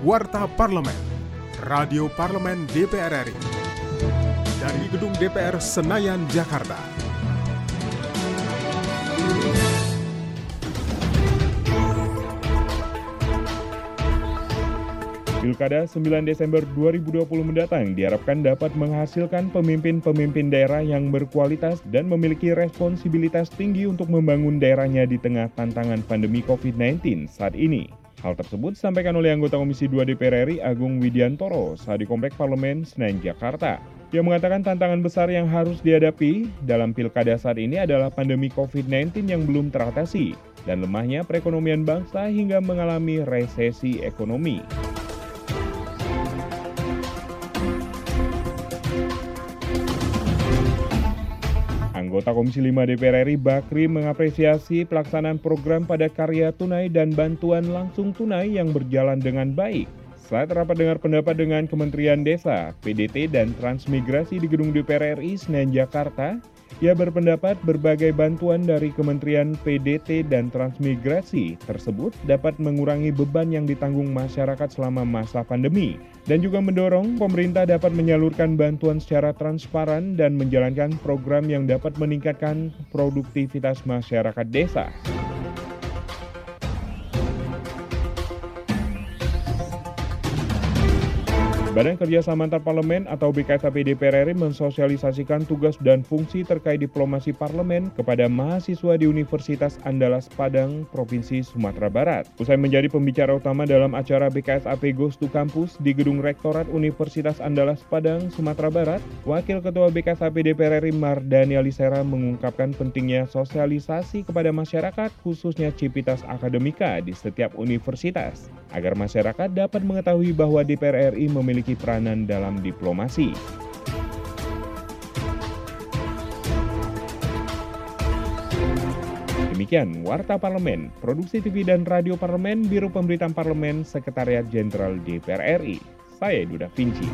Warta Parlemen, Radio Parlemen DPR RI. Dari Gedung DPR Senayan, Jakarta. Pilkada 9 Desember 2020 mendatang diharapkan dapat menghasilkan pemimpin-pemimpin daerah yang berkualitas dan memiliki responsibilitas tinggi untuk membangun daerahnya di tengah tantangan pandemi COVID-19 saat ini. Hal tersebut disampaikan oleh anggota Komisi 2 DPR RI Agung Widiantoro saat di Komplek Parlemen Senayan, Jakarta. Dia mengatakan tantangan besar yang harus dihadapi dalam pilkada saat ini adalah pandemi COVID-19 yang belum teratasi dan lemahnya perekonomian bangsa hingga mengalami resesi ekonomi. Anggota Komisi 5 DPR RI Bakri mengapresiasi pelaksanaan program pada karya tunai dan bantuan langsung tunai yang berjalan dengan baik. Saat rapat dengar pendapat dengan Kementerian Desa, PDT, dan Transmigrasi di Gedung DPR RI Senayan, Jakarta, ia berpendapat berbagai bantuan dari Kementerian PDT dan Transmigrasi tersebut dapat mengurangi beban yang ditanggung masyarakat selama masa pandemi dan juga mendorong pemerintah dapat menyalurkan bantuan secara transparan dan menjalankan program yang dapat meningkatkan produktivitas masyarakat desa. Badan Kerjasama Antar Parlemen atau BKSAP DPR RI mensosialisasikan tugas dan fungsi terkait diplomasi parlemen kepada mahasiswa di Universitas Andalas Padang, Provinsi Sumatera Barat. Usai menjadi pembicara utama dalam acara BKSAP Ghost to Campus di Gedung Rektorat Universitas Andalas Padang, Sumatera Barat, Wakil Ketua BKSAP DPR RI Mardani Alisera mengungkapkan pentingnya sosialisasi kepada masyarakat khususnya civitas akademika di setiap universitas agar masyarakat dapat mengetahui bahwa DPR RI memiliki peranan dalam diplomasi. Demikian Warta Parlemen, Produksi TV dan Radio Parlemen, Biro Pemberitaan Parlemen, Sekretariat Jenderal DPR RI. Saya Duda Vinci.